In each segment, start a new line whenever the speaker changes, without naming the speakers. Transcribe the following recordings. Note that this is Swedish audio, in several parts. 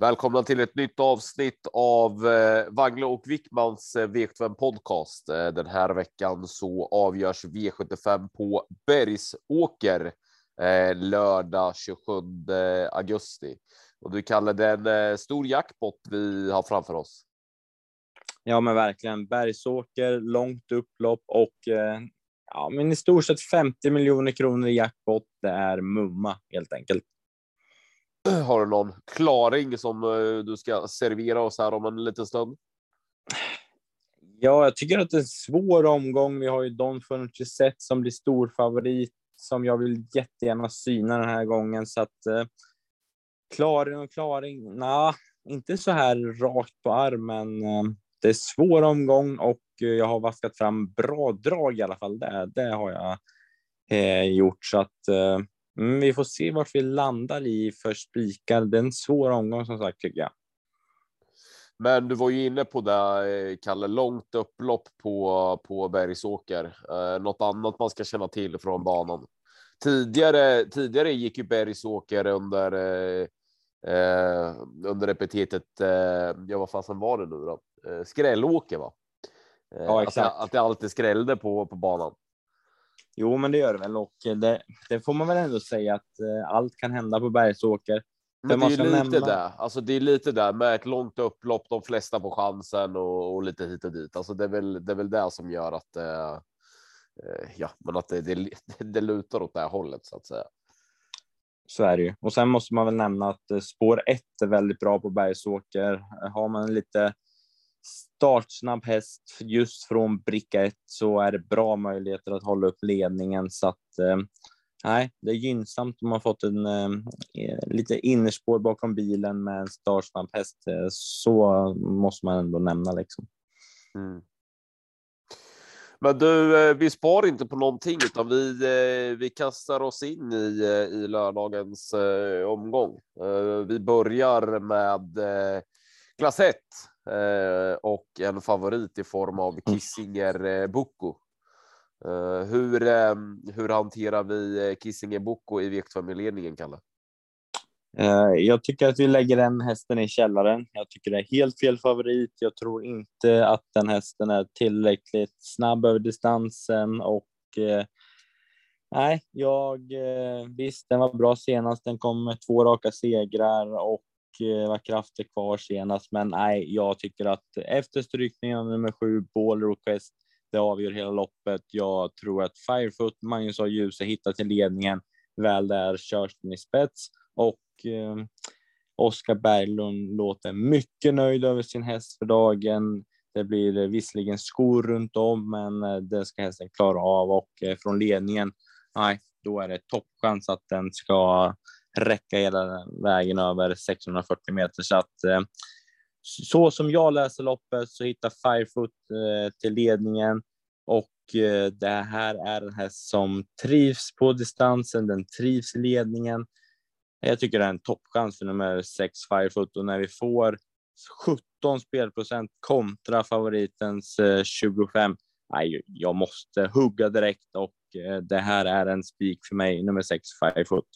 Välkomna till ett nytt avsnitt av eh, Wangle och Wickmans eh, V75 podcast. Eh, den här veckan så avgörs V75 på Bergsåker lördag 27 augusti. Och du kallar det en stor jackpot vi har framför oss.
Ja, men verkligen. Bergsåker, långt upplopp och ja, men i stort sett 50 miljoner kronor i jackpot. Det är mumma helt enkelt.
Har du någon klaring som eh, du ska servera oss här om en liten stund?
Ja, jag tycker att det är en svår omgång. Vi har ju Don Furniture som blir stor favorit som jag vill jättegärna syna den här gången så att eh, klaring och klaring. Nej, inte så här rakt på armen. Eh, det är svår omgång och eh, jag har vaskat fram bra drag i alla fall. Det, det har jag eh, gjort så att eh, Mm, vi får se vart vi landar i för spikar. Det är en svår omgång som sagt tycker jag.
Men du var ju inne på det, eh, Kalle, långt upplopp på, på Bergsåker. Eh, något annat man ska känna till från banan? Tidigare, tidigare gick ju Bergsåker under, eh, eh under epitetet, eh, ja vad fasen var det nu då? Eh, skrällåker va?
Eh, ja, exakt.
Att, att det alltid skrällde på, på banan.
Jo, men det gör det väl och det, det får man väl ändå säga att eh, allt kan hända på Bergsåker.
Men det är lite nämna... där, alltså det är lite där med ett långt upplopp, de flesta på chansen och, och lite hit och dit. Alltså det är väl det är väl det som gör att. Eh, eh ja, men att det, det, det lutar åt det här hållet så att säga.
Så är det ju. Och sen måste man väl nämna att eh, spår 1 är väldigt bra på Bergsåker. Har man lite startsnabb häst just från bricka ett, så är det bra möjligheter att hålla upp ledningen så att eh, nej, det är gynnsamt om man fått en eh, lite innerspår bakom bilen med en startsnabb häst. Eh, så måste man ändå nämna liksom. Mm.
Men du, vi spar inte på någonting utan vi, vi kastar oss in i, i lördagens omgång. Vi börjar med klass 1 och en favorit i form av mm. Kissinger eh, Boko. Eh, hur, hur hanterar vi Kissinger Boko i V75-ledningen, Kalle?
Jag tycker att vi lägger den hästen i källaren. Jag tycker det är helt fel favorit. Jag tror inte att den hästen är tillräckligt snabb över distansen och nej, jag visst, den var bra senast. Den kom med två raka segrar och Eh, Eh, var krafter kvar senast, men nej, jag tycker att efter strykningen av nummer sju, Ball Request, det avgör hela loppet. Jag tror att Firefoot, Magnus och Ljuse hittar till ledningen. Väl där körs den i spets och eh, Oskar Berglund låter mycket nöjd över sin häst för dagen. Det blir visserligen skor runt om, men eh, det ska hästen klara av och eh, från ledningen, nej, då är det toppchans att den ska räcka hela vägen över 640 meter. Så att eh, så som jag läser loppet så hittar Firefoot eh, till ledningen och eh, det här är en häst som trivs på distansen. Den trivs i ledningen. Jag tycker det är en toppchans för nummer 6 Firefoot och när vi får 17 spelprocent kontra favoritens 25. Nej, jag måste hugga direkt och det här är en spik för mig, nummer 6 Firefoot.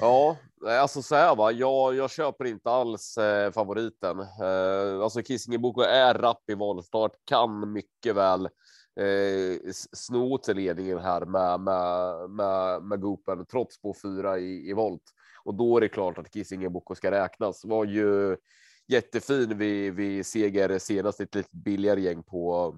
Ja, alltså så här va, jag, jag köper inte alls eh, favoriten. Eh, alltså Kissinger Boko är rapp i valstart, kan mycket väl eh, sno till ledningen här med, med, med, med Goopen trots på fyra i, i volt. Och då är det klart att Kissinger Boko ska räknas. Var ju jättefin vid, vid seger senast, ett lite billigare gäng på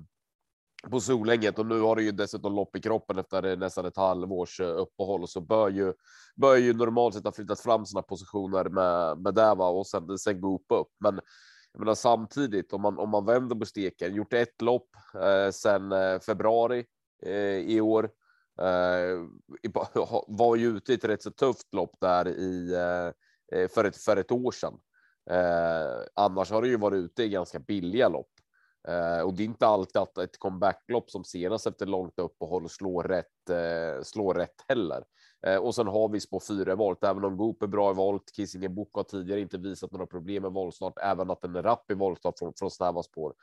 på Solänget och nu har det ju dessutom lopp i kroppen efter nästan ett halvårs eh, uppehåll så bör ju bör ju normalt sett ha flyttat fram sina positioner med med det va? och sen sen gå upp. Men jag menar samtidigt om man om man vänder på steken gjort ett lopp eh, sedan eh, februari eh, i år. Eh, var ju ute i ett rätt så tufft lopp där i eh, eh för ett för ett år sedan. annars har det ju varit ute i ganska billiga lopp Eh, och det är inte alltid att ett comebacklopp som senast efter långt uppehåll slår rätt, eh, slår rätt heller. Eh, och sen har vi spår fyra volt, även om Goop är bra i volt. Kissinger Book har tidigare inte visat några problem med voltstart, även att den är rapp i voltstart från, från snäva spår.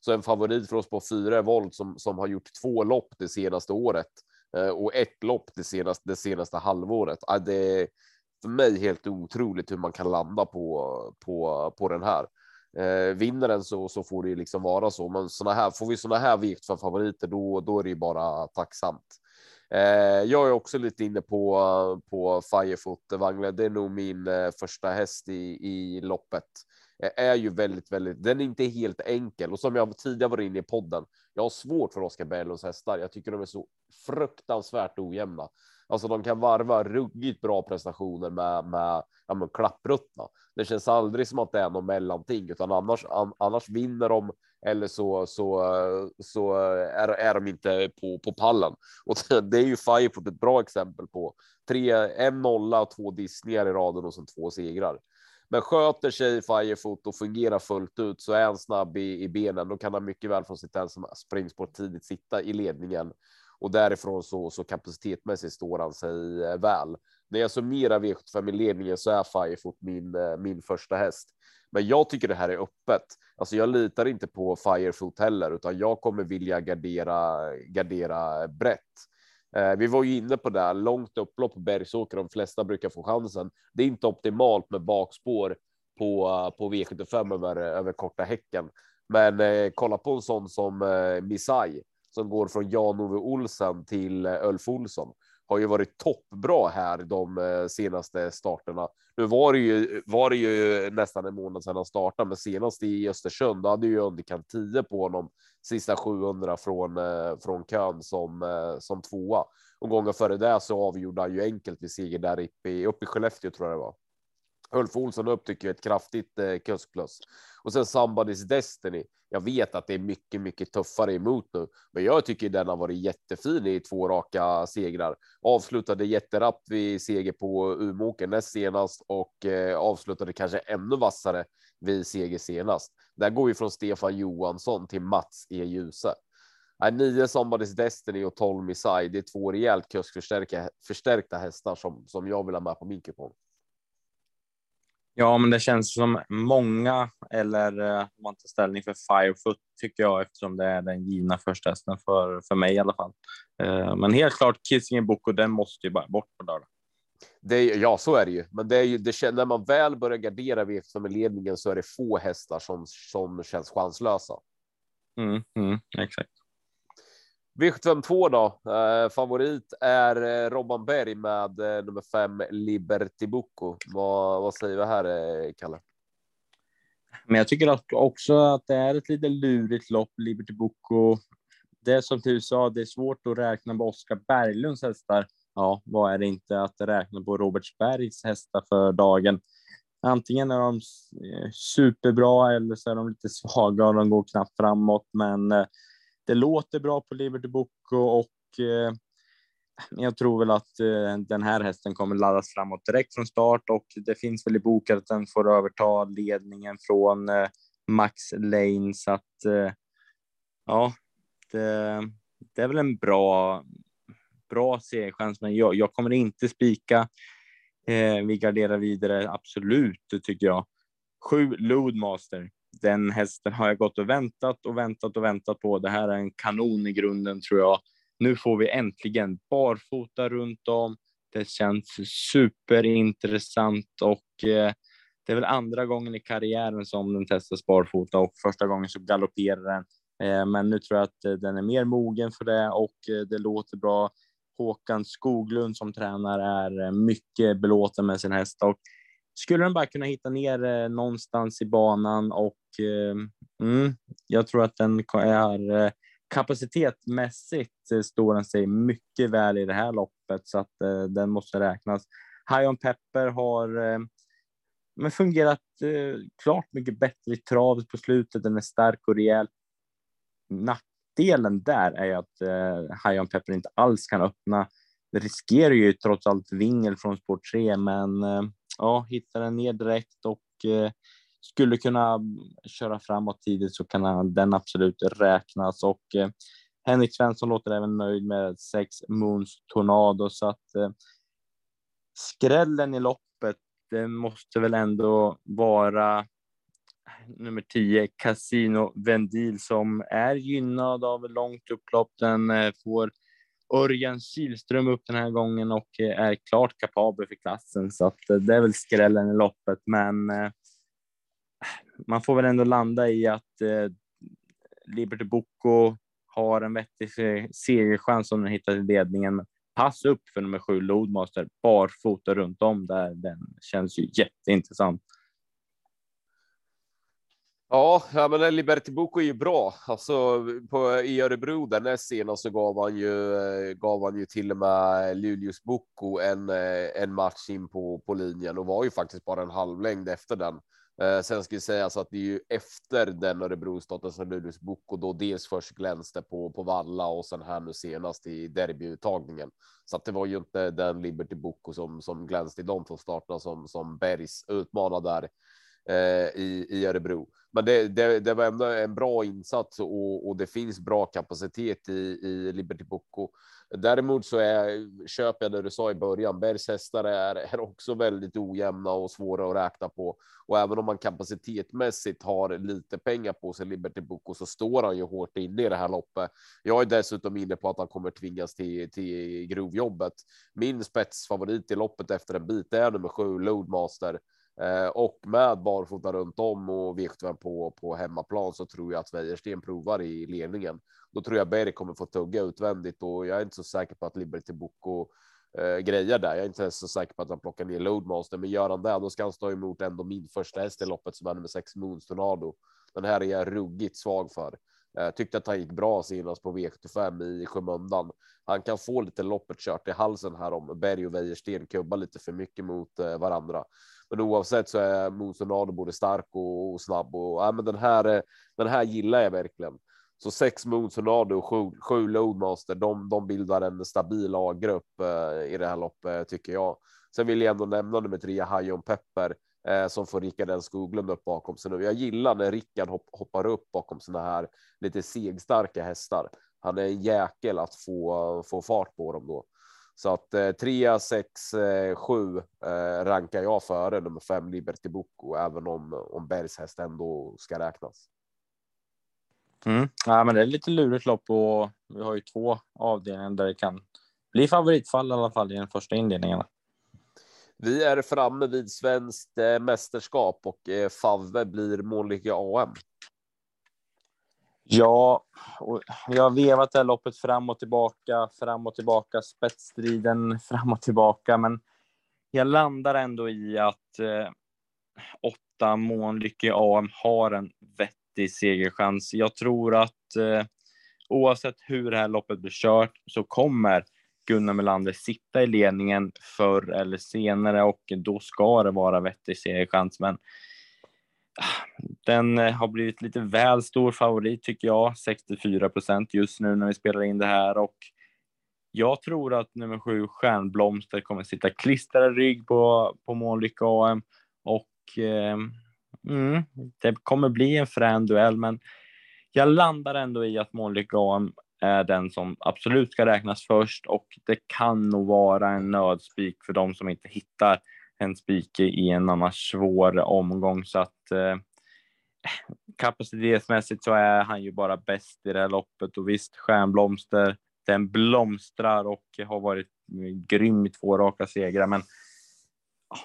Så en favorit för oss på fyra volt som, som har gjort två lopp det senaste året eh, och ett lopp det senaste, det senaste halvåret. Eh, det är för mig helt otroligt hur man kan landa på, på, på den här. Eh, vinner den så, så får det ju liksom vara så. Men såna här får vi såna här vikt för favoriter, då, då är det ju bara tacksamt. Eh, jag är också lite inne på på Firefoot eh, Wangle. Det är nog min eh, första häst i, i loppet. Eh, är ju väldigt, väldigt. Den är inte helt enkel och som jag tidigare var inne i podden. Jag har svårt för Oscar Berglunds hästar. Jag tycker de är så fruktansvärt ojämna. Alltså de kan varva ruggigt bra prestationer med, med, ja, men klappruttna. Det känns aldrig som att det är någon mellanting, utan annars, an, annars vinner de eller så, så, så är, är de inte på, på pallen. Och det är ju Firefoot ett bra exempel på. Tre, en nolla och två dissningar i raden och sen två segrar. Men sköter sig Firefoot och fungerar fullt ut så är han snabb i, i benen. Då kan han mycket väl från sitt springspår tidigt sitta i ledningen och därifrån så, så kapacitetmässigt står han sig eh, väl. När jag summerar V75 i ledningen så är Firefoot min, eh, min första häst. Men jag tycker det här är öppet. Alltså jag litar inte på Firefoot heller, utan jag kommer vilja gardera, gardera brett. Eh, vi var ju inne på det här långt upplopp på Bergsåker. De flesta brukar få chansen. Det är inte optimalt med bakspår på, eh, på V75 över, över korta häcken. Men eh, kolla på en sån som eh, Misai som går från Jan-Ove Olsen till eh, Ulf Olsson har ju varit toppbra här de eh, senaste starterna. Nu var det ju, var det ju nästan en månad sedan han startade, men senast i Östersund då hade ju underkant 10 på honom sista 700 från eh, från kön som som tvåa och gången före det så avgjorde han ju enkelt vid seger där uppe i, uppe i Skellefteå tror jag det var. Ulf Olsson upp tycker jag ett kraftigt eh, kuskplus och sen Somebody's Destiny. Jag vet att det är mycket, mycket tuffare emot nu, men jag tycker den har varit jättefin i två raka segrar. Avslutade jätterappt vid seger på Umeåker näst senast och eh, avslutade kanske ännu vassare vid seger senast. Där går vi från Stefan Johansson till Mats E. Djuse. Nej, nio Somebody's Destiny och 12 Missai. Det är två rejält kuskförstärkta förstärkta hästar som, som jag vill ha med på min kupong.
Ja, men det känns som många, eller eh, om man tar ställning för Firefoot tycker jag, eftersom det är den givna första hästen för, för mig i alla fall. Eh, men helt klart Kissing Book och den måste ju bara bort på lördag.
Det är, ja, så är det ju, men det är ju det, när man väl börjar gardera V75 i ledningen så är det få hästar som, som känns chanslösa.
Mm, mm, exakt.
V752 då. Eh, favorit är eh, Robban Berg med eh, nummer fem Liberty Bocco. Vad, vad säger vi här, eh, Kalle?
Men jag tycker också att det är ett lite lurigt lopp, Liberty Bocco. Det är som du sa, det är svårt att räkna på Oskar Berglunds hästar. Ja, vad är det inte att räkna på Robertsbergs hästar för dagen? Antingen är de eh, superbra eller så är de lite svaga och de går knappt framåt, men eh, det låter bra på Liberty Bocco och eh, jag tror väl att eh, den här hästen kommer laddas framåt direkt från start och det finns väl i boken att den får överta ledningen från eh, Max Lane så att eh, ja, det, det, är väl en bra, bra segerchans, men jag, jag kommer inte spika. Eh, vi garderar vidare, absolut, tycker jag. Sju Loadmaster den hästen har jag gått och väntat och väntat och väntat på. Det här är en kanon i grunden tror jag. Nu får vi äntligen barfota runt om. Det känns superintressant och eh, det är väl andra gången i karriären som den testas barfota och första gången så galopperar den. Eh, men nu tror jag att eh, den är mer mogen för det och eh, det låter bra. Håkan Skoglund som tränare är eh, mycket belåten med sin häst och skulle den bara kunna hitta ner eh, någonstans i banan och eh, mm, jag tror att den är eh, kapacitetmässigt eh, står den sig mycket väl i det här loppet så att eh, den måste räknas. High on Pepper har eh, men fungerat eh, klart mycket bättre i travet på slutet. Den är stark och rejäl. Nackdelen där är att eh, High on Pepper inte alls kan öppna. Det riskerar ju trots allt vingel från spår 3, men eh, ja, hittar den ner direkt och eh, skulle kunna köra framåt tidigt så kan den absolut räknas och eh, Henrik Svensson låter även nöjd med sex Moons Tornado så att eh, skrällen i loppet, det måste väl ändå vara nummer 10 Casino Vendil som är gynnad av långt upplopp. Den eh, får Örjan Kihlström upp den här gången och eh, är klart kapabel för klassen så att eh, det är väl skrällen i loppet. Men eh, man får väl ändå landa i att eh, Liberty Boko har en vettig segerchans om den hittar till ledningen. Pass upp för nummer sju Lodmaster, barfota runt om där. Den känns ju jätteintressant.
Ja, ja men Liberty Boko är ju bra. Alltså på, i Örebro där näst senast så gav han ju, eh, gav han ju till och med Luleås Boko en, eh, en match in på, på linjen och var ju faktiskt bara en halvlängd efter den. Eh, sen ska jag säga så att det är ju efter den Örebro-starten som Luleås Boko då dels först glänste på, på Valla och sen här nu senast i derbyuttagningen. Så att det var ju inte den Liberty Boko som, som glänste i de två starterna som, som Bergs utmanade där Eh, i, i Örebro. Men det, det, det, var ändå en bra insats och, och det finns bra kapacitet i, i Liberty Boko. Däremot så är, köper jag det du sa i början, Bergs hästar är, är också väldigt ojämna och svåra att räkna på. Och även om man kapacitetmässigt har lite pengar på sig, Liberty Boko, så står han ju hårt inne i det här loppet. Jag är dessutom inne på att han kommer tvingas till, till grovjobbet. Min spetsfavorit i loppet efter en bit är nummer sju, Loadmaster. Eh, och med barfota runt om och V75 på, på hemmaplan så tror jag att Wäjersten provar i ledningen. Då tror jag Berg kommer få tugga utvändigt och jag är inte så säker på att Liberty Boko eh, grejer där. Jag är inte så säker på att han plockar ner Loadmaster, men gör han det, då ska han stå emot ändå min första häst i loppet som är nummer sex Moons Tornado. Den här är jag ruggigt svag för. Eh, tyckte att han gick bra senast på V75 i skymundan. Han kan få lite loppet kört i halsen här om Berg och Wäjersten kubbar lite för mycket mot eh, varandra. Men oavsett så är Monsonado både stark och, och snabb och ja, men den här. Eh, den här gillar jag verkligen. Så sex Monsonado och sju, sju Loadmaster. De, de bildar en stabil A-grupp eh, i det här loppet tycker jag. Sen vill jag ändå nämna nummer tre Hajon Pepper eh, som får Rickard N Skoglund upp bakom sig nu. Jag gillar när Rickard hopp, hoppar upp bakom såna här lite segstarka hästar. Han är en jäkel att få få fart på dem då. Så att eh, 3, 6, 7 rankar jag före nummer 5 Liberty Boko, även om, om Bergs häst ändå ska räknas.
Mm. Ja, men det är lite lurigt lopp och vi har ju två avdelningar där det kan bli favoritfall i alla fall i den första inledningen.
Vi är framme vid svenskt eh, mästerskap och eh, Favve blir Månlycke AM.
Ja, och jag har vevat det här loppet fram och tillbaka, fram och tillbaka, spetsstriden fram och tillbaka, men jag landar ändå i att eh, åtta Månlycke AM har en vettig segerchans. Jag tror att eh, oavsett hur det här loppet blir kört så kommer Gunnar Melander sitta i ledningen förr eller senare och då ska det vara vettig segerchans. Men den eh, har blivit lite väl stor favorit tycker jag, 64 procent just nu när vi spelar in det här. Och jag tror att nummer sju Stjärnblomster kommer sitta klistrad rygg på, på Månlycke AM och eh, mm, det kommer bli en frän duell, men jag landar ändå i att Månlycke AM är den som absolut ska räknas först. Och det kan nog vara en nödspik för de som inte hittar en spike i en annars svår omgång. Så att eh, kapacitetsmässigt så är han ju bara bäst i det här loppet. Och visst stjärnblomster, den blomstrar och har varit grym i två raka segrar, men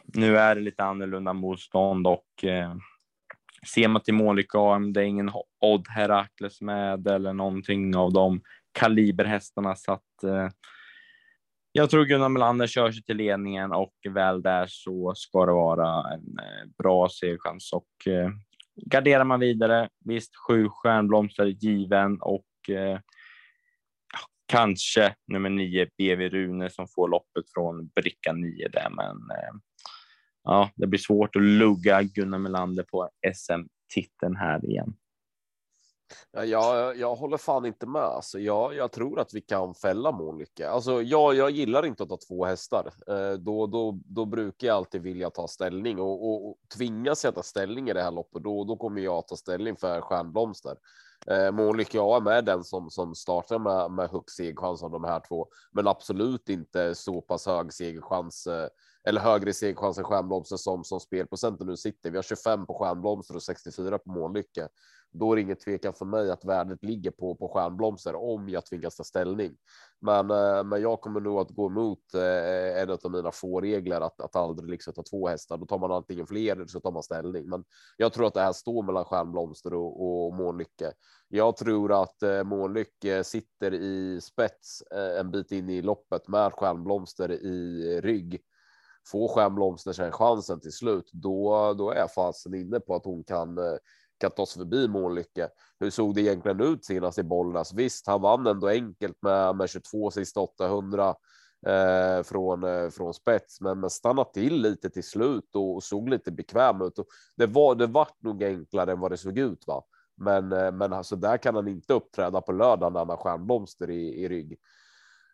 nu är det lite annorlunda motstånd och eh, ser man till Målika det är ingen Odd Herakles med eller någonting av de kaliberhästarna. Så att eh, jag tror Gunnar Melander kör sig till ledningen och väl där så ska det vara en eh, bra segerchans och eh, garderar man vidare. Visst, sju stjärnblomster given och eh, kanske nummer nio BV Rune som får loppet från bricka nio där, men eh, ja, det blir svårt att lugga Gunnar Melander på SM-titeln här igen.
Jag, jag håller fan inte med. Alltså, jag, jag tror att vi kan fälla Månlycke. Alltså, jag, jag gillar inte att ha två hästar. Eh, då, då, då brukar jag alltid vilja ta ställning och, och, och tvingas jag ta ställning i det här loppet. Då, då kommer jag ta ställning för Stjärnblomster. Eh, Monica jag är med den som, som startar med, med högst segerchans av de här två, men absolut inte så pass hög segerchans eh, eller högre segerchans än Stjärnblomster som som spelprocenten nu sitter. Vi har 25 på Stjärnblomster och 64 på Månlycke då är det inget tvekan för mig att värdet ligger på, på stjärnblomster om jag tvingas ta ställning. Men, eh, men jag kommer nog att gå emot eh, en av mina få regler att, att aldrig liksom ta två hästar. Då tar man antingen fler eller så tar man ställning. Men jag tror att det här står mellan stjärnblomster och, och Månlycke. Jag tror att eh, Månlycke sitter i spets eh, en bit in i loppet med stjärnblomster i rygg. Får stjärnblomster sen chansen till slut, då, då är jag fasen inne på att hon kan eh, kan ta sig förbi Månlycke. Hur såg det egentligen ut senast i Bollnäs? Visst, han vann ändå enkelt med, med 22 sista 800 eh, från, eh, från spets, men, men stannade till lite till slut och, och såg lite bekväm ut. Och det var, det vart nog enklare än vad det såg ut, va? Men, eh, men alltså där kan han inte uppträda på lördag när han har stjärnblomster i, i rygg.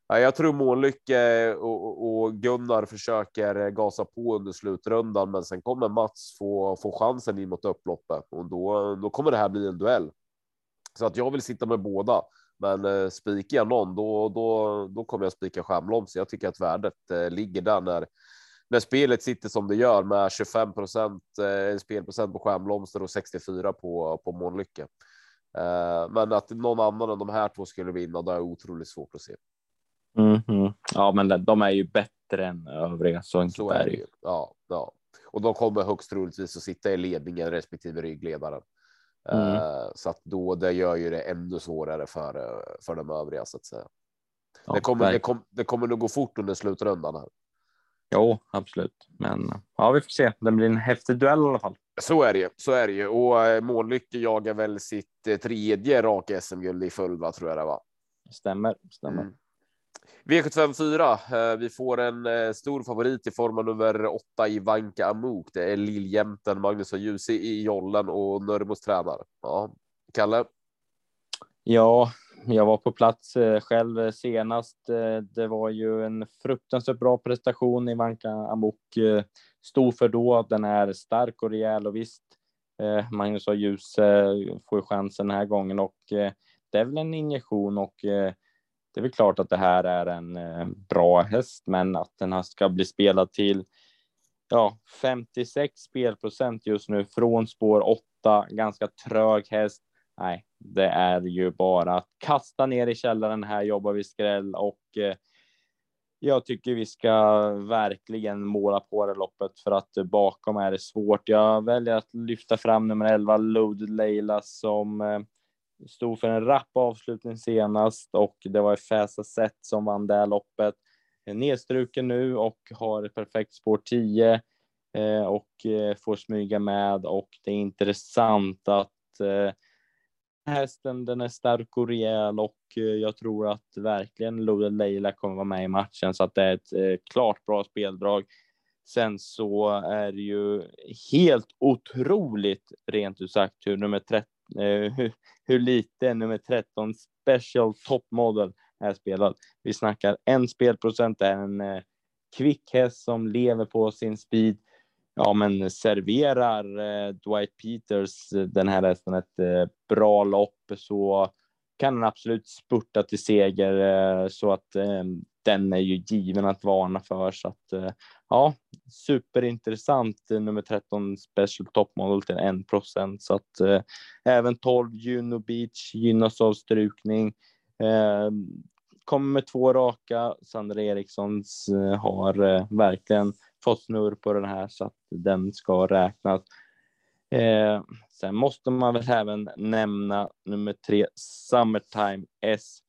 Jag tror Månlycke och, och Gunnar försöker gasa på under slutrundan, men sen kommer Mats få, få chansen in mot upploppet och då, då kommer det här bli en duell. Så att jag vill sitta med båda, men eh, spikar jag någon, då, då, då kommer jag spika Stjärnblom. Så jag tycker att värdet eh, ligger där när, när spelet sitter som det gör med 25 procent eh, spelprocent på Stjärnblomster och 64 på, på Månlycke. Men att någon annan än de här två skulle vinna, det är otroligt svårt att se.
Mm -hmm. Ja, men de är ju bättre än övriga. Så,
så är det ju. Ja, ja, och de kommer högst troligtvis att sitta i ledningen respektive ryggledaren. Mm. Uh, så att då det gör ju det ännu svårare för, för de övriga så att säga. Ja, det, kommer, det, kom, det kommer nog gå fort under slutrundan här.
Jo, absolut. Men ja, vi får se. Det blir en häftig duell i alla fall.
Så är det ju. Så är det ju. Och eh, Månlycke jagar väl sitt eh, tredje raka SM-guld i följd, tror jag det var.
Stämmer, stämmer. Mm.
V754. Eh, vi får en eh, stor favorit i form av nummer åtta i Vanka Amok. Det är lilljämten Magnus och Ljus i jollen och Nörmos tränare. Ja, Kalle.
Ja, jag var på plats eh, själv senast. Det var ju en fruktansvärt bra prestation i Vanka Amok. stod för då. Den är stark och rejäl och visst, Magnus och Ljus får chansen den här gången och det är väl en injektion och det är väl klart att det här är en eh, bra häst, men att den ska bli spelad till ja, 56 spelprocent just nu från spår 8, ganska trög häst. Nej, det är ju bara att kasta ner i källaren. Här jobbar vi skräll och eh, jag tycker vi ska verkligen måla på det loppet för att bakom är det svårt. Jag väljer att lyfta fram nummer 11 Loaded Leila som eh, stod för en rapp avslutning senast och det var Fäsa Sett som vann det loppet. Eh, nedstruken nu och har ett perfekt spår 10 eh, och eh, får smyga med och det är intressant att eh, hästen den är stark och rejäl och eh, jag tror att verkligen Loaded Leila kommer vara med i matchen så att det är ett eh, klart bra speldrag. Sen så är det ju helt otroligt rent ut sagt hur nummer 13 Eh, hur, hur lite nummer 13 Special Top Model är spelad. Vi snackar en spelprocent, det är en eh, kvick häst som lever på sin speed. Ja, men serverar eh, Dwight Peters eh, den här hästen ett eh, bra lopp så kan den absolut spurta till seger eh, så att den är ju given att varna för. Så att eh, ja, superintressant eh, nummer 13 Special Top Model till 1 procent så att eh, även 12 Juno Beach gynnas av strukning. Eh, kommer med två raka. Sandra Erikssons eh, har eh, verkligen fått snurr på den här så att den ska räknas. Eh, sen måste man väl även nämna nummer tre Summertime S.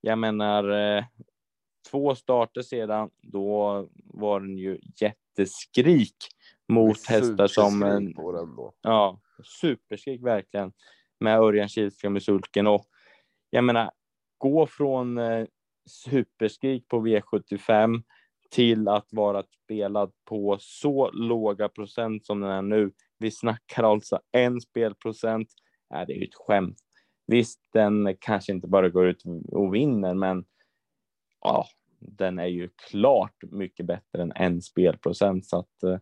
Jag menar, eh, två starter sedan, då var den ju jätteskrik mot hästar som... En,
på den då.
Ja, superskrik verkligen med Örjan Kihlström i sulken och jag menar, gå från eh, superskrik på V75 till att vara spelad på så låga procent som den är nu. Vi snackar alltså en spelprocent. Äh, det är ju ett skämt. visst, den kanske inte bara går ut och vinner, men ja, den är ju klart mycket bättre än en spelprocent så att
eh,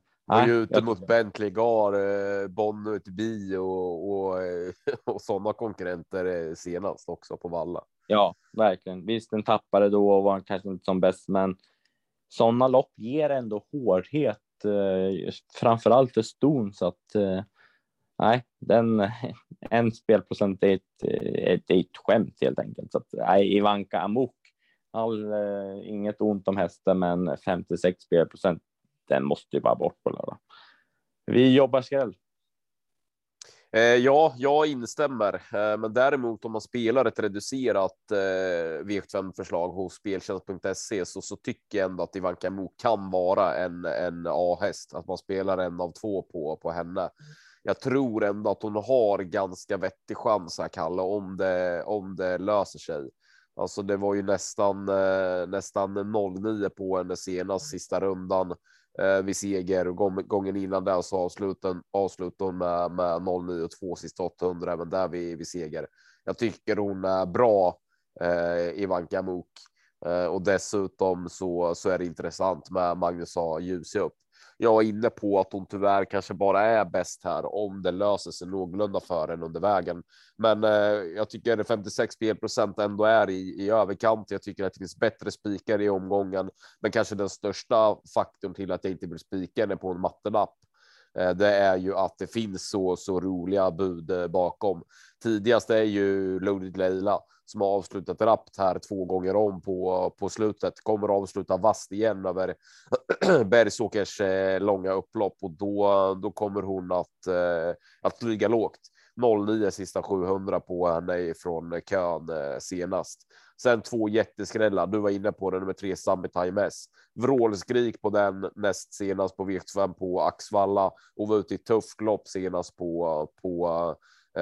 ju ute mot Bentley Gar, eh, Bonnet Bi och, och, eh, och sådana konkurrenter eh, senast också på Valla.
Ja, verkligen. Visst, den tappade då och var kanske inte som bäst, men sådana lopp ger ändå hårdhet, eh, framför allt för ston så att eh, nej, den en spelprocent är ett, ett, ett skämt helt enkelt. Så att nej, Ivanka Amok, all, eh, inget ont om hästen, men 56 spelprocent den måste ju bara bort på lördag. Vi jobbar skräll.
Eh, ja, jag instämmer, eh, men däremot om man spelar ett reducerat eh, V75 förslag hos speltjänst.se så, så tycker jag ändå att Ivanka Mo kan vara en, en A-häst, att man spelar en av två på, på henne. Jag tror ändå att hon har ganska vettig chans här, Kalle, om det, om det löser sig. Alltså, det var ju nästan eh, nästan 09 på henne senast sista rundan eh, vid seger och gången innan där så avsluten avslutade hon med, med 09 och 2 sista 800 även där vid, vid seger. Jag tycker hon är bra eh, Ivanka Mok eh, och dessutom så, så är det intressant med Magnus A. upp jag är inne på att hon tyvärr kanske bara är bäst här om det löser sig någorlunda för en under vägen. Men eh, jag tycker 56 spelprocent ändå är i, i överkant. Jag tycker att det finns bättre spikar i omgången, men kanske den största faktorn till att jag inte vill spika är på en mattelapp. Eh, det är ju att det finns så, så roliga bud eh, bakom. Tidigast är ju Loaded Leila som har avslutat rappt här två gånger om på, på slutet. Kommer att avsluta vasst igen över Bergsåkers eh, långa upplopp och då, då kommer hon att, eh, att flyga lågt. 09 sista 700 på henne från kön eh, senast. Sen två jätteskrällar. Du var inne på det nummer tre Summertime S. Vrålskrik på den näst senast på V5 på Axvalla och var ute i tufft lopp senast på på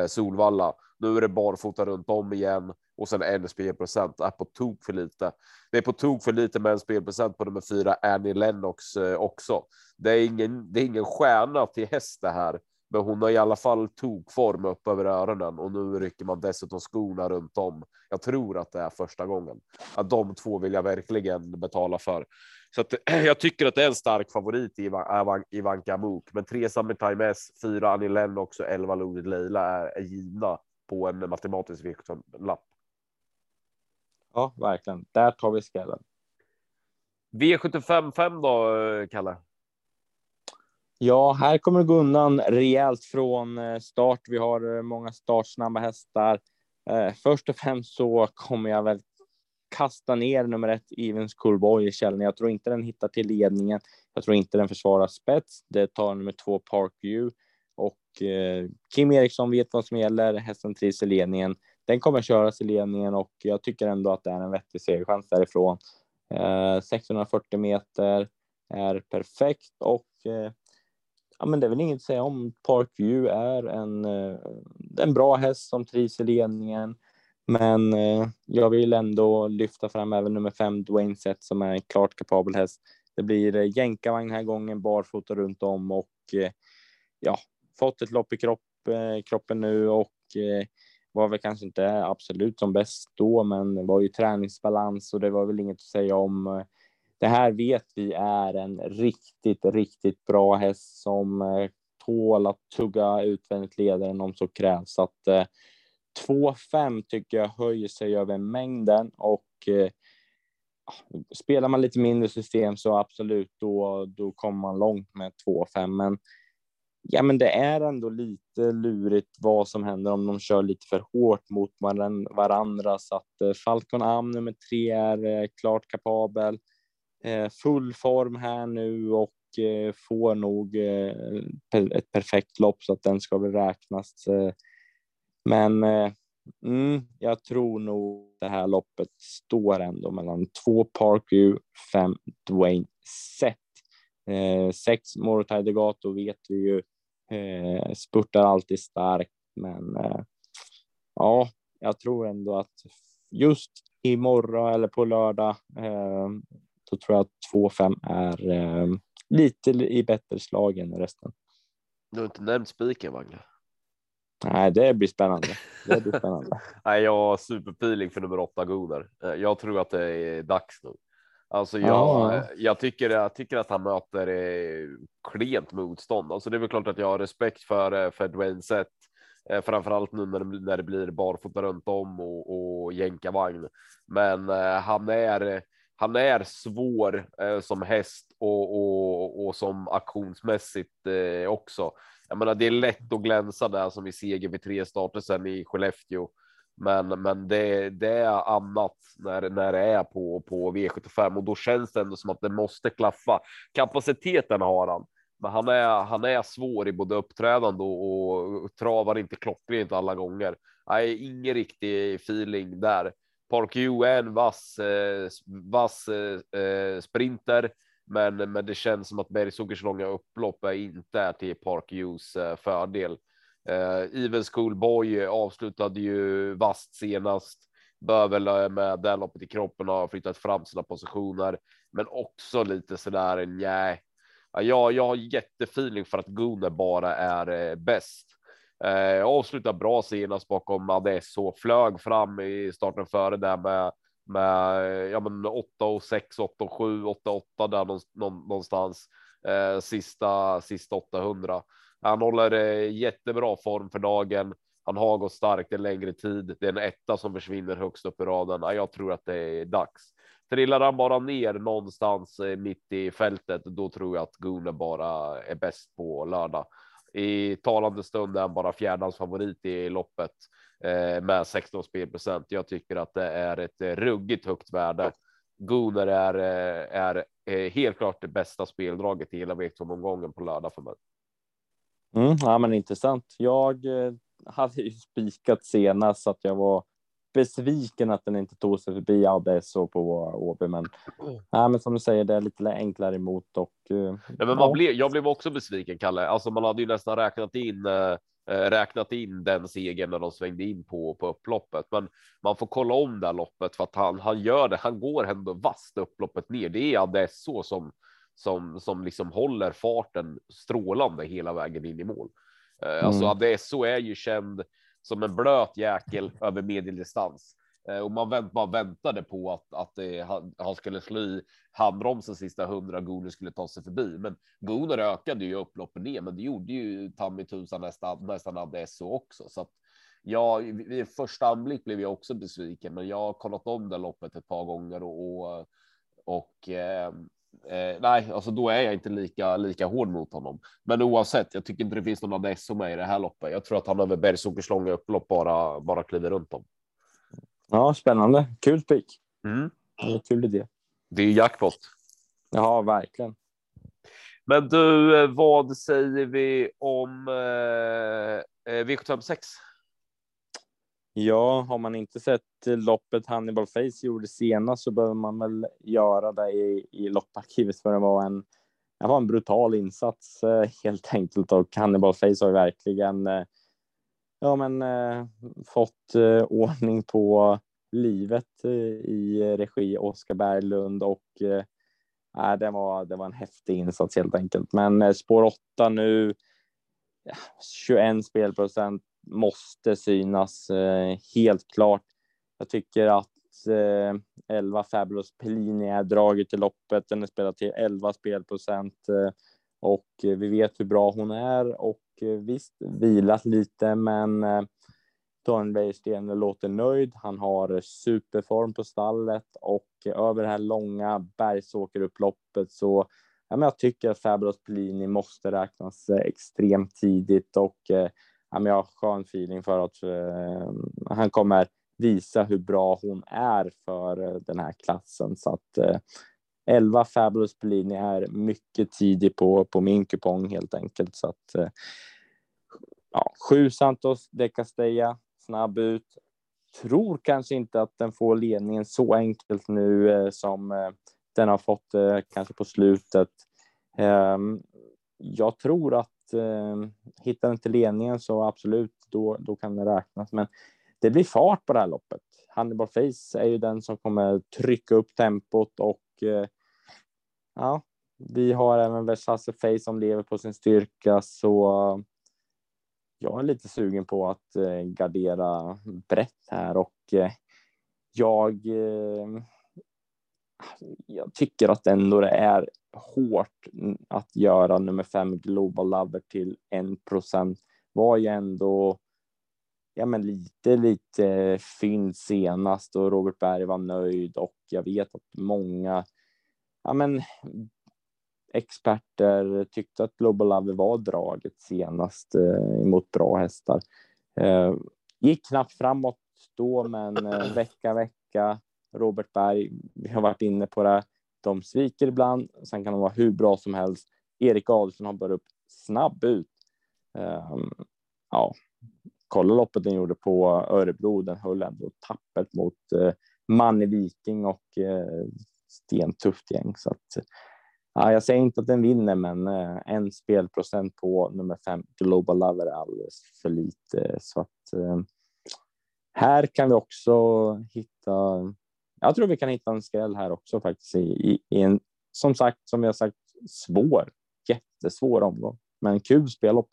Solvalla. Nu är det barfota runt om igen och sen en spelprocent är på tok för lite. Det är på tok för lite med en spelprocent på nummer fyra Annie Lennox eh, också. Det är ingen. Det är ingen stjärna till häst det här, men hon har i alla fall tokform upp över öronen och nu rycker man dessutom skorna runt om. Jag tror att det är första gången. Att de två vill jag verkligen betala för. Så att, jag tycker att det är en stark favorit i äh, Ivanka Mook, men tre Summertime S, fyra Annie Lennox och elva Loaded Leila är, är givna på en matematisk lapp.
Ja, verkligen. Där tar vi skallen.
V75 5 då, Kalle?
Ja, här kommer det gå undan rejält från eh, start. Vi har eh, många startsnabba hästar. Eh, först och främst så kommer jag väl kasta ner nummer ett Evens Coolboy i källan. Jag tror inte den hittar till ledningen. Jag tror inte den försvarar spets. Det tar nummer två Parkview och eh, Kim Eriksson vet vad som gäller. Hästen trivs i ledningen. Den kommer köras i ledningen och jag tycker ändå att det är en vettig segerchans därifrån. Eh, 640 meter är perfekt och eh, ja, men det är väl inget att säga om. Parkview är en, eh, en bra häst som trivs i ledningen. Men eh, jag vill ändå lyfta fram även nummer fem, Dwayne Set, som är en klart kapabel häst. Det blir eh, jänkarvagn den här gången, barfota runt om och eh, ja, fått ett lopp i kropp, eh, kroppen nu och eh, var väl kanske inte absolut som bäst då, men det var ju träningsbalans och det var väl inget att säga om. Eh, det här vet vi är en riktigt, riktigt bra häst som eh, tål att tugga utvändigt ledaren om så krävs. Så att eh, 2-5 tycker jag höjer sig över mängden och eh, spelar man lite mindre system så absolut, då, då kommer man långt med 2-5. Men ja, men det är ändå lite lurigt vad som händer om de kör lite för hårt mot varandra. Så att eh, Falcon Am nummer tre är eh, klart kapabel. Eh, full form här nu och får nog ett perfekt lopp så att den ska väl räknas. Men mm, jag tror nog det här loppet står ändå mellan två Parkview, fem Dwayne Set. Eh, sex Morotai Degato vet vi ju eh, spurtar alltid starkt, men eh, ja, jag tror ändå att just imorgon eller på lördag, eh, då tror jag att 2-5 är eh, lite i bättre slag än resten.
Du har inte nämnt spiken, Mange.
Nej, det blir spännande. Det blir spännande.
Nej, jag har superfeeling för nummer åtta Gunnar. Eh, jag tror att det är dags nu. Alltså jag,
Ja.
jag, tycker, jag tycker att han möter eh, klent motstånd. Alltså det är väl klart att jag har respekt för, eh, för Dwayne Sett. Eh, framförallt nu när det, när det blir barfota runt om och, och jänkarvagn. Men eh, han är han är svår eh, som häst och, och, och som aktionsmässigt eh, också. Jag menar, det är lätt att glänsa där som i seger vid tre starter sedan i Skellefteå. Men, men det, det är annat när, när det är på, på V75 och då känns det ändå som att det måste klaffa. Kapaciteten har han, men han är, han är svår i både uppträdande och, och travar inte klockrent alla gånger. Nej, ingen riktig feeling där. Park U är en vass, eh, vass eh, eh, sprinter, men, men det känns som att Bergsåkers långa upplopp är inte är till Park U's eh, fördel. Eh, Even Schoolboy avslutade ju vast senast. Bör väl med det loppet i kroppen ha flyttat fram sina positioner, men också lite sådär nej. Ja, jag har jättefeeling för att Gunnar bara är eh, bäst. Eh, avslutar bra senast bakom Adesso, flög fram i starten före där med med ja, men 8 och 6, 8 och 7, 8 och 8 där någonstans eh, sista sista 800. Han håller eh, jättebra form för dagen. Han har gått starkt en längre tid. Det är en etta som försvinner högst upp i raden. Jag tror att det är dags. Trillar han bara ner någonstans eh, mitt i fältet, då tror jag att Gunnar bara är bäst på lördag. I talande stund är han bara fjärdans favorit i loppet eh, med 16 spelprocent. Jag tycker att det är ett ruggigt högt värde. Gunnar är, är, är helt klart det bästa speldraget i hela V2-omgången på lördag för mig.
Mm, ja, men intressant. Jag eh, hade ju spikat senast så att jag var besviken att den inte tog sig förbi Adesso på Åby, men,
Mm.
ja, men som du säger, det är lite enklare emot och. eh,
Ja, men man
ja.
blev, jag blev också besviken, Kalle. Alltså, man hade ju nästan räknat in eh, eh, räknat in den segern när de svängde in på på upploppet, men man får kolla om det här loppet för att han han gör det. Han går ändå vasst upploppet ner. Det är Adesso som som som liksom håller farten strålande hela vägen in i mål. Eh, Alltså
Mm.
Adesso är ju känd som en blöt jäkel över medeldistans. Eh, Och man vänt, bara väntade på att, att det, han, han skulle slå i handbromsen sista hundra, Gunnar skulle ta sig förbi. Men Gunnar ökade ju upploppet ner, men det gjorde ju Tammy tusan nästan, nästan Adesso också. Så att ja, vid vid första anblick blev jag också besviken, men jag har kollat om det loppet ett par gånger och, och, och eh, Eh, nej, alltså då är jag inte lika lika hård mot honom. Men oavsett, jag tycker inte det finns någon Adesso med i det här loppet. Jag tror att han över Bergsåkers långa upplopp bara bara kliver runt dem.
Ja, spännande. Kul spik.
Mm.
Ja, Kul idé.
Det är jackpot.
Ja, verkligen.
Men du, eh, vad säger vi om eh, eh, V756?
Ja, har man inte sett loppet Hannibal Face gjorde senast så behöver man väl göra det i, i lopparkivet för det var en, det var en brutal insats eh, helt enkelt och Hannibal Face har ju verkligen eh, ja, men, eh, fått ordning på livet i regi Oskar Berglund och eh, det, var, det var en häftig insats helt enkelt. Men spår 8 nu, 21 spelprocent måste synas eh, helt klart. Jag tycker att eh, 11 Fabulous Pellini är draget i loppet. Den är spelad till 11 spelprocent eh, och vi vet hur bra hon är och eh, visst vilat lite, men eh, Daniel låter nöjd. Han har superform på stallet och över det här långa bergsåkerupploppet så ja, men jag tycker att Fabulous Pellini måste räknas eh, extremt tidigt och eh, ja, men jag har skön feeling för att eh, han kommer visa hur bra hon är för eh, den här klassen. Så att eh, 11 Fabulous Bellini är mycket tidig på, på min kupong helt enkelt. Så att ja, 7 Santos de Castella, snabb ut. Tror kanske inte att den får ledningen så enkelt nu eh, som eh, den har fått eh, kanske på slutet. Ehm, jag tror att eh, hittar inte ledningen så absolut, då, då kan det räknas. Men det blir fart på det här loppet. Hannibal Face är ju den som kommer trycka upp tempot och eh, ja, vi har även Versace Face som lever på sin styrka så jag är lite sugen på att eh, gardera brett här och eh, jag. Eh, jag tycker att ändå det är hårt att göra nummer fem Global Lover till en procent. Var ju ändå ja, men lite, lite fynd senast och Robert Berg var nöjd och jag vet att många ja, men experter tyckte att Global Lover var draget senast eh, emot bra hästar. Eh, gick knappt framåt då, men eh, vecka, vecka. Robert Berg, vi har varit inne på det. De sviker ibland, sen kan de vara hur bra som helst. Erik Adolfsson har börjat upp snabb ut. Um, ja, kolla loppet den gjorde på Örebro. Den höll ändå tappert mot uh, Manne Viking och eh, uh, stentufft gäng. Så att, ja, jag säger inte att den vinner, men uh, en spelprocent på nummer fem Global Lover är alldeles för lite. Så att uh, här kan vi också hitta. Jag tror vi kan hitta en skräll här också faktiskt i, i, i en som sagt, som jag sagt, svår, jättesvår omgång, men kul spellopp.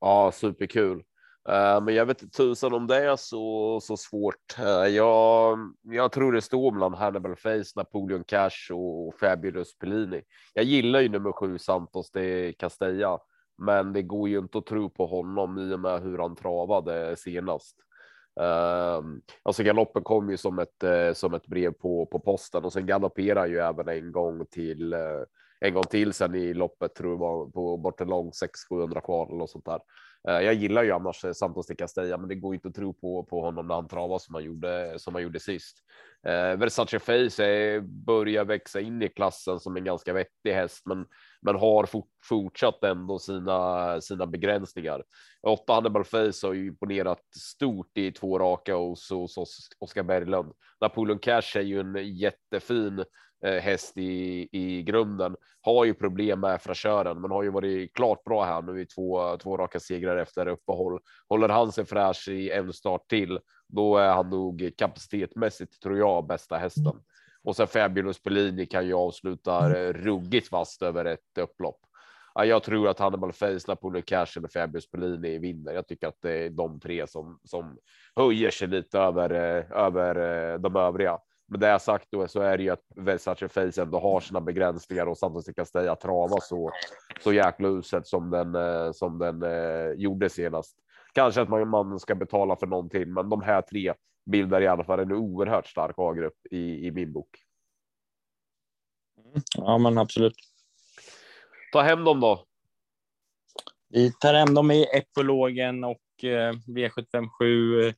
Ja, superkul. Eh, men jag vet inte tusan om det är så, så svårt. Eh, jag, jag tror det står mellan Hannibal Face, Napoleon Cash och Fabulous Pellini. Jag gillar ju nummer sju Santos de Castella, men det går ju inte att tro på honom i och med hur han travade senast. Uh, alltså galoppen kom ju som ett uh, som ett brev på på posten och sen galopperar ju även en gång till uh, en gång till sen i loppet tror jag var på bort en lång 600 kvar eller något sånt där. Uh, jag gillar ju annars Santos de Castella, men det går inte att tro på på honom när han travar som han gjorde som han gjorde sist. Versace Face är, börjar växa in i klassen som en ganska vettig häst, men men har fort, fortsatt ändå sina sina begränsningar. Åtta Hannibal Face har ju imponerat stort i två raka hos, hos Oskar Berglund. Napoleon Cash är ju en jättefin Eh, häst i, i grunden. Har ju problem med fräschören, men har ju varit klart bra här nu i två, två raka segrar efter uppehåll. Håller han sig fräsch i en start till, då är han nog kapacitetmässigt tror jag bästa hästen. Och sen Fabulous Pellini kan ju avsluta ruggigt fast över ett upplopp jag tror att Hannibal Face, Napoleon Cash eller Fabius Polini vinner. Jag tycker att det är de tre som som höjer sig lite över eh, över eh, de övriga. Med det sagt då så är det ju att Versace Face ändå har sina begränsningar och samtidigt kan säga trava så så jäkla uselt som den eh, som den eh, gjorde senast. Kanske att man, man ska betala för någonting, men de här tre bildar i alla fall en oerhört stark A-grupp i, i min bok.
Ja, men absolut.
Ta hem dem då.
Vi tar hem dem i ekologen och eh, V757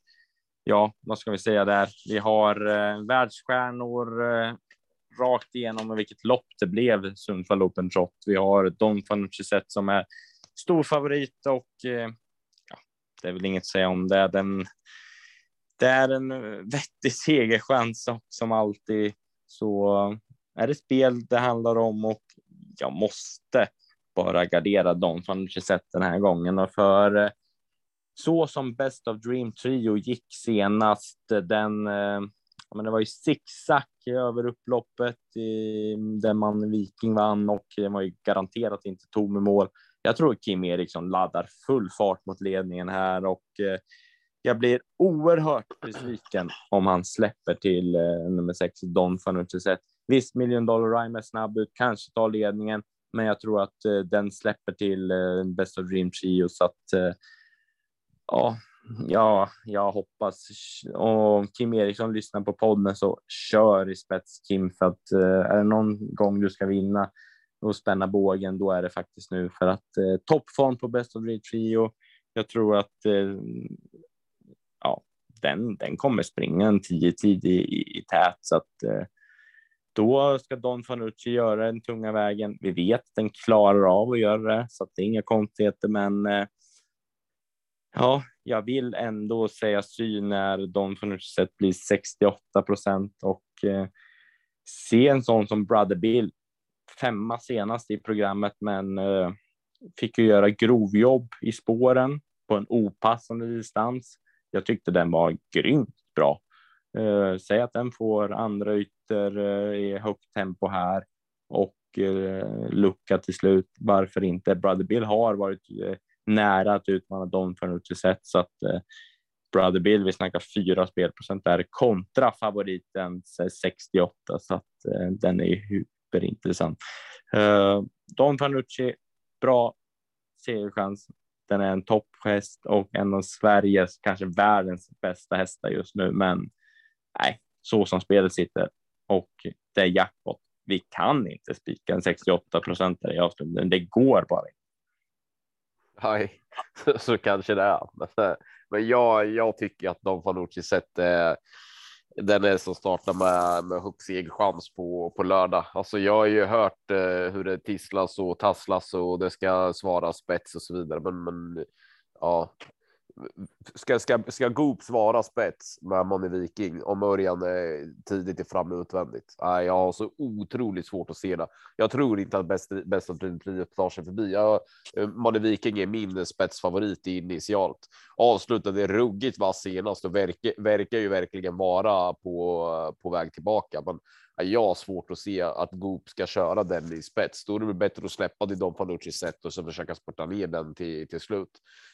ja, vad ska vi säga där? Vi har eh, världsstjärnor eh, rakt igenom vilket lopp det blev Sundsvall Open Trot. Vi har Don Fanucci som är stor favorit och eh, ja, det är väl inget att säga om det. Den, det är en eh, vettig segerchans och som alltid så eh, är det spel det handlar om och jag måste bara gardera Don Fanucci den här gången och för eh, så som Best of Dream Trio gick senast, eh, den, eh, men det var ju zigzag över upploppet där man Viking vann och det var ju garanterat inte tom i mål. Jag tror Kim Eriksson laddar full fart mot ledningen här och jag blir oerhört besviken om han släpper till nummer sex Don Fanucci sett. Visst, Million Dollar Rhyme är snabb ut, kanske tar ledningen, men jag tror att eh, den släpper till eh, Best of Dream Trio så att eh, ja, ja, jag hoppas. Och Kim Eriksson lyssnar på podden så kör i spets Kim för att eh, är det någon gång du ska vinna och spänna bågen, då är det faktiskt nu för att eh, toppform på Best of Dream Trio. Jag tror att eh, ja, den, den kommer springa en 10 tid i, i, i tät så att eh, då ska Don Fanucci göra den tunga vägen. Vi vet att den klarar av att göra det så att det är inga konstigheter, men eh, Ja, jag vill ändå säga sy när Don Fanucci sett blir 68 procent och eh, se en sån som Brother Bill, femma senast i programmet, men eh, fick ju göra grovjobb i spåren på en opassande distans. Jag tyckte den var grymt bra. Eh, säg att den får andra ytter eh, i högt tempo här och eh, lucka till slut. Varför inte? Brother Bill har varit eh, nära att utmana Don Fanucci sätt så att eh, Brother Bill, vi snackar fyra spelprocent där kontra favoritens 68 så att eh, den är superintressant. Eh, Don Fanucci, bra segerchans. Den är en topphäst och en av Sveriges, kanske världens bästa hästar just nu. Men nej, så som spelet sitter och det är jackpot. Vi kan inte spika en 68 procentare i avslutningen. Det går bara inte.
Nej, så kanske det är. Men, eh, jag, jag tycker att Don Fanucci sett eh, den är som startar med, med högst chans på, på lördag. Alltså jag har ju hört eh, hur det tisslas och tasslas och det ska svara spets och så vidare. Men, men ja, ska, ska, ska Goop svara spets med är Viking om Örjan är tidigt är framme utvändigt? Nej, jag har så otroligt svårt att se det. Jag tror inte att bästa, bästa triet tar sig förbi. Jag, eh, man är Viking är min spetsfavorit initialt. Avslutade ruggigt vass senast och verkar, verkar ju verkligen vara på, på väg tillbaka. Men jag har svårt att se att Goop ska köra den i spets. Då är det bättre att släppa det Don Fanucci sätt och så försöka spurta ner den till, till slut.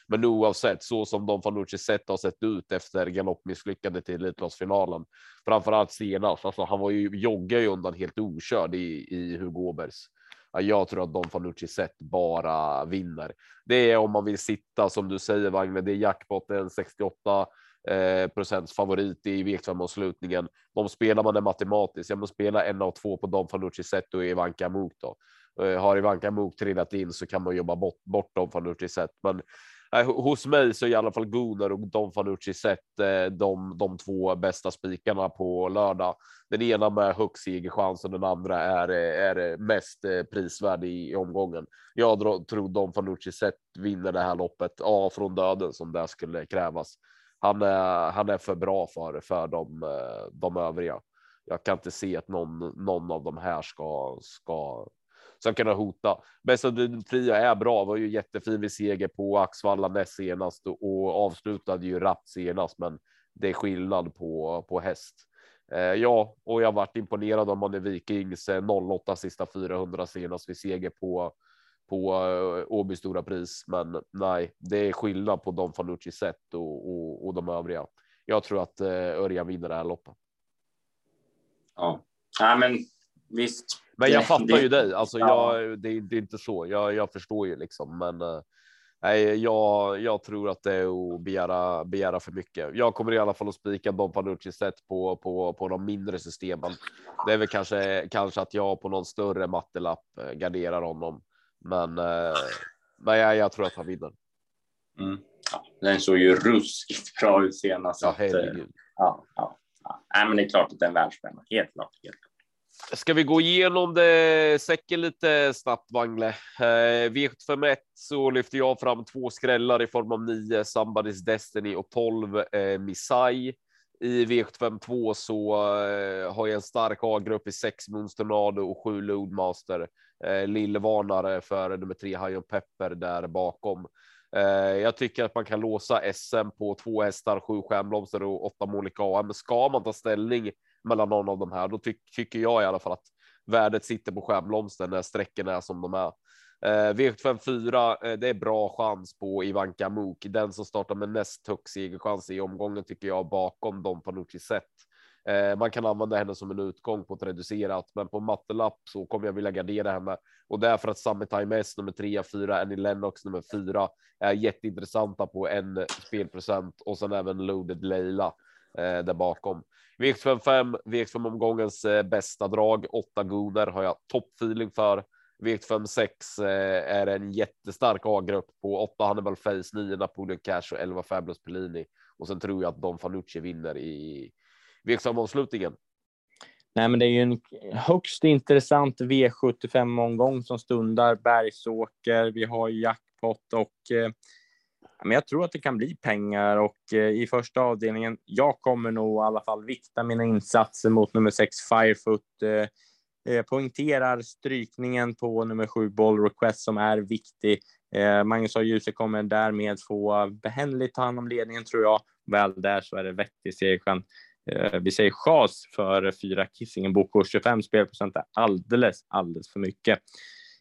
Men oavsett så som Don Fanucci sätt har sett ut efter galoppmisslyckandet till Elitloppsfinalen, framförallt senast. Alltså han var ju joggar ju undan helt okörd i, i Hugo Åbergs. Jag tror att Don Fanucci sätt bara vinner. Det är om man vill sitta som du säger Wagner, det är jackpot, en 68 eh, procents favorit i V5-avslutningen. De spelar man det matematiskt. Jag måste spela en av två på Don Fanucci Zet och Ivanka Mok. då. Eh, har Ivanka Mok trillat in så kan man jobba bort, bort Don Fanucci Zet, Men eh, hos mig så är i alla fall Gunnar och Don Fanucci Zet eh, de, de två bästa spikarna på lördag. Den ena med högst segerchans och den andra är, eh, är eh, mest eh, prisvärd i, i omgången. Jag tror Don Fanucci Zet vinner det här loppet. Ja, från döden som det skulle krävas han är, han är för bra för, för de, eh, de övriga. Jag kan inte se att någon, någon av de här ska, ska, ska kunna hota. Bästa fria är bra, var ju jättefin vid seger på Axvalla näst senast och avslutade ju rappt senast, men det är skillnad på, på häst. Eh, ja, och jag varit imponerad av Manne Vikings 08 sista 400 senast vid seger på på uh, Åby stora pris. Men nej, det är skillnad på Don Fanucci sätt och, och, och de övriga. Jag tror att uh, Örjan vinner det här loppet.
Ja, ja men visst.
Men jag det, fattar det, ju dig. Alltså, ja. jag, det, det, är inte så. Jag, jag förstår ju liksom, men uh, nej, jag, jag tror att det är att begära, begära för mycket. Jag kommer i alla fall att spika Don Fanucci sätt på, på, på de mindre systemen. Det är väl kanske, kanske att jag på någon större mattelapp garderar honom. Men, eh, men jag, jag tror att han vinner.
Mm. Ja, den såg ju ruskigt bra ut senast. Ja, att, eh, ja, ja, ja. Nej, men det är klart att den är världsspelare. Helt klart. Helt klart.
Ska vi gå igenom det säcken lite snabbt, Wangle? Eh, V751 så lyfter jag fram två skrällar i form av 9 Somebody's Destiny och 12 eh, Misai. I V752 så eh, har jag en stark A-grupp i 6 Moons Tornado och 7 Loadmaster Eh, lillvarnare för nummer tre Hajon Pepper där bakom. Eh, jag tycker att man kan låsa SM på två hästar, sju stjärnblomster och åtta Monica AM. Men ska man ta ställning mellan någon av de här, då ty tycker jag i alla fall att värdet sitter på stjärnblomster när strecken är som de är. Eh, V754, det är bra chans på Ivanka Mook. Den som startar med näst högst segerchans i omgången tycker jag bakom Don Panucci sett. Eh, man kan använda henne som en utgång på ett reducerat, men på mattelapp så kommer jag vilja gardera henne och därför att Summertime S nummer 3, 4, Annie Lennox nummer 4 är jätteintressanta på en spelprocent och sen även Loaded Leila eh, där bakom. V75 V75 omgångens eh, bästa drag. 8 goner har jag toppfeeling för. V75 6 eh, är en jättestark A-grupp på 8 Hannibal Face, 9 Napoleon Cash och 11 Fabulous Pellini. Och sen tror jag att Don Fanucci vinner i Tveksam avslutningen.
Nej, men det är ju en högst intressant V75 omgång som stundar. Bergsåker, vi har jackpot och eh, men jag tror att det kan bli pengar och eh, i första avdelningen. Jag kommer nog i alla fall vikta mina insatser mot nummer sex Firefoot. Eh, eh, poängterar strykningen på nummer sju Ball Request som är viktig. Eh, Magnus A. Djuse kommer därmed få behändigt ta hand om ledningen tror jag. Väl där så är det vettig segerchans. Eh, vi säger chas för fyra Kissingen Boko. 25 spelprocent är alldeles, alldeles för mycket.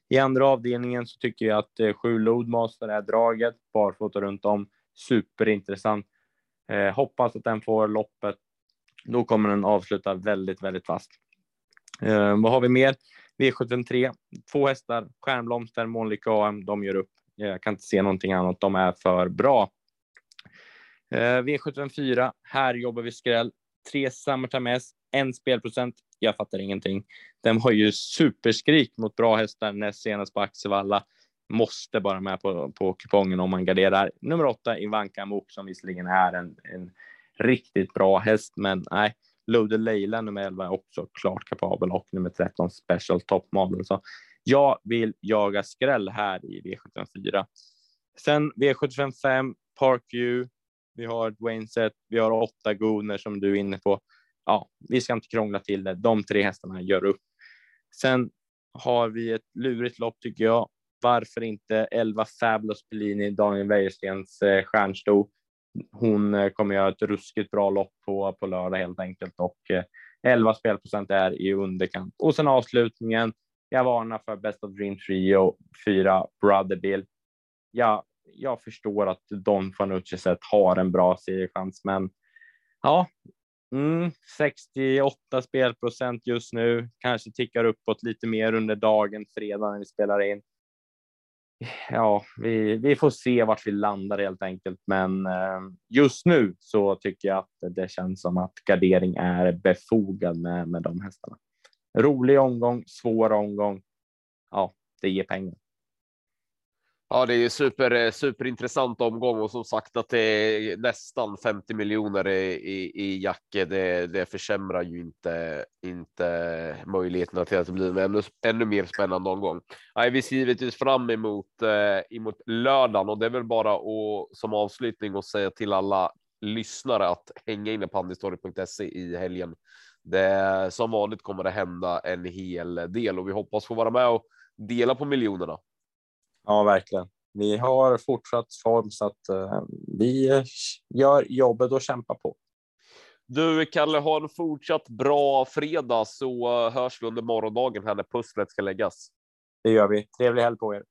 I andra avdelningen så tycker jag att eh, sju Loadmaster är draget, barfota runt om, superintressant. Eh, hoppas att den får loppet. Då kommer den avsluta väldigt, väldigt fast. Eh, vad har vi mer? V73, två hästar, Stjärnblomster, Månlykke AM, de gör upp. Eh, jag kan inte se någonting annat, de är för bra. Eh, V74, här jobbar vi skräll. Tre Summertime S, en spelprocent. Jag fattar ingenting. Den har ju superskrik mot bra hästar näst senast på Axevalla. Måste bara med på, på kupongen om man garderar. Nummer åtta, Ivanka Mok, som visserligen är en, en riktigt bra häst, men nej, Loaded Leila nummer 11 är också klart kapabel och nummer 13 Special Top Model. Så jag vill jaga skräll här i V754. Sen V755 Parkview. Vi har Dwayne Set, vi har åtta Gooner som du är inne på. Ja, vi ska inte krångla till det. De tre hästarna gör upp. Sen har vi ett lurigt lopp tycker jag. Varför inte 11 Fabulous Pellini, Daniel Wäjerstens eh, stjärnsto hon eh, kommer göra ett ruskigt bra lopp på, på lördag helt enkelt och eh, 11 spelprocent är i underkant. Och sen avslutningen. Jag varnar för Best of Dream Trio, 4 Brother Bill. Jag jag förstår att Don Fanucci sett har en bra seriechans, men ja, mm, 68 spelprocent just nu, kanske tickar uppåt lite mer under dagen, fredag när vi spelar in ja, vi, vi får se vart vi landar helt enkelt. Men eh, just nu så tycker jag att det känns som att gardering är befogad med, med de hästarna. Rolig omgång, svår omgång. Ja, det ger pengar.
Ja, det är ju super eh, superintressant omgång och som sagt att det är nästan 50 miljoner i, i, i Jacke. Det, det försämrar ju inte, inte möjligheterna till att det blir en ännu, ännu mer spännande omgång. Nej, vi ser givetvis fram emot eh, emot lördagen och det är väl bara att som avslutning och säga till alla lyssnare att hänga inne på handelstorget.se i helgen. Det som vanligt kommer det hända en hel del och vi hoppas få vara med och dela på miljonerna.
Ja, verkligen. Vi har fortsatt form så att uh, vi gör jobbet och kämpar på.
Du, Kalle, ha en fortsatt bra fredag så hörs vi under morgondagen här när pusslet ska läggas.
Det gör vi. Trevlig helg på er.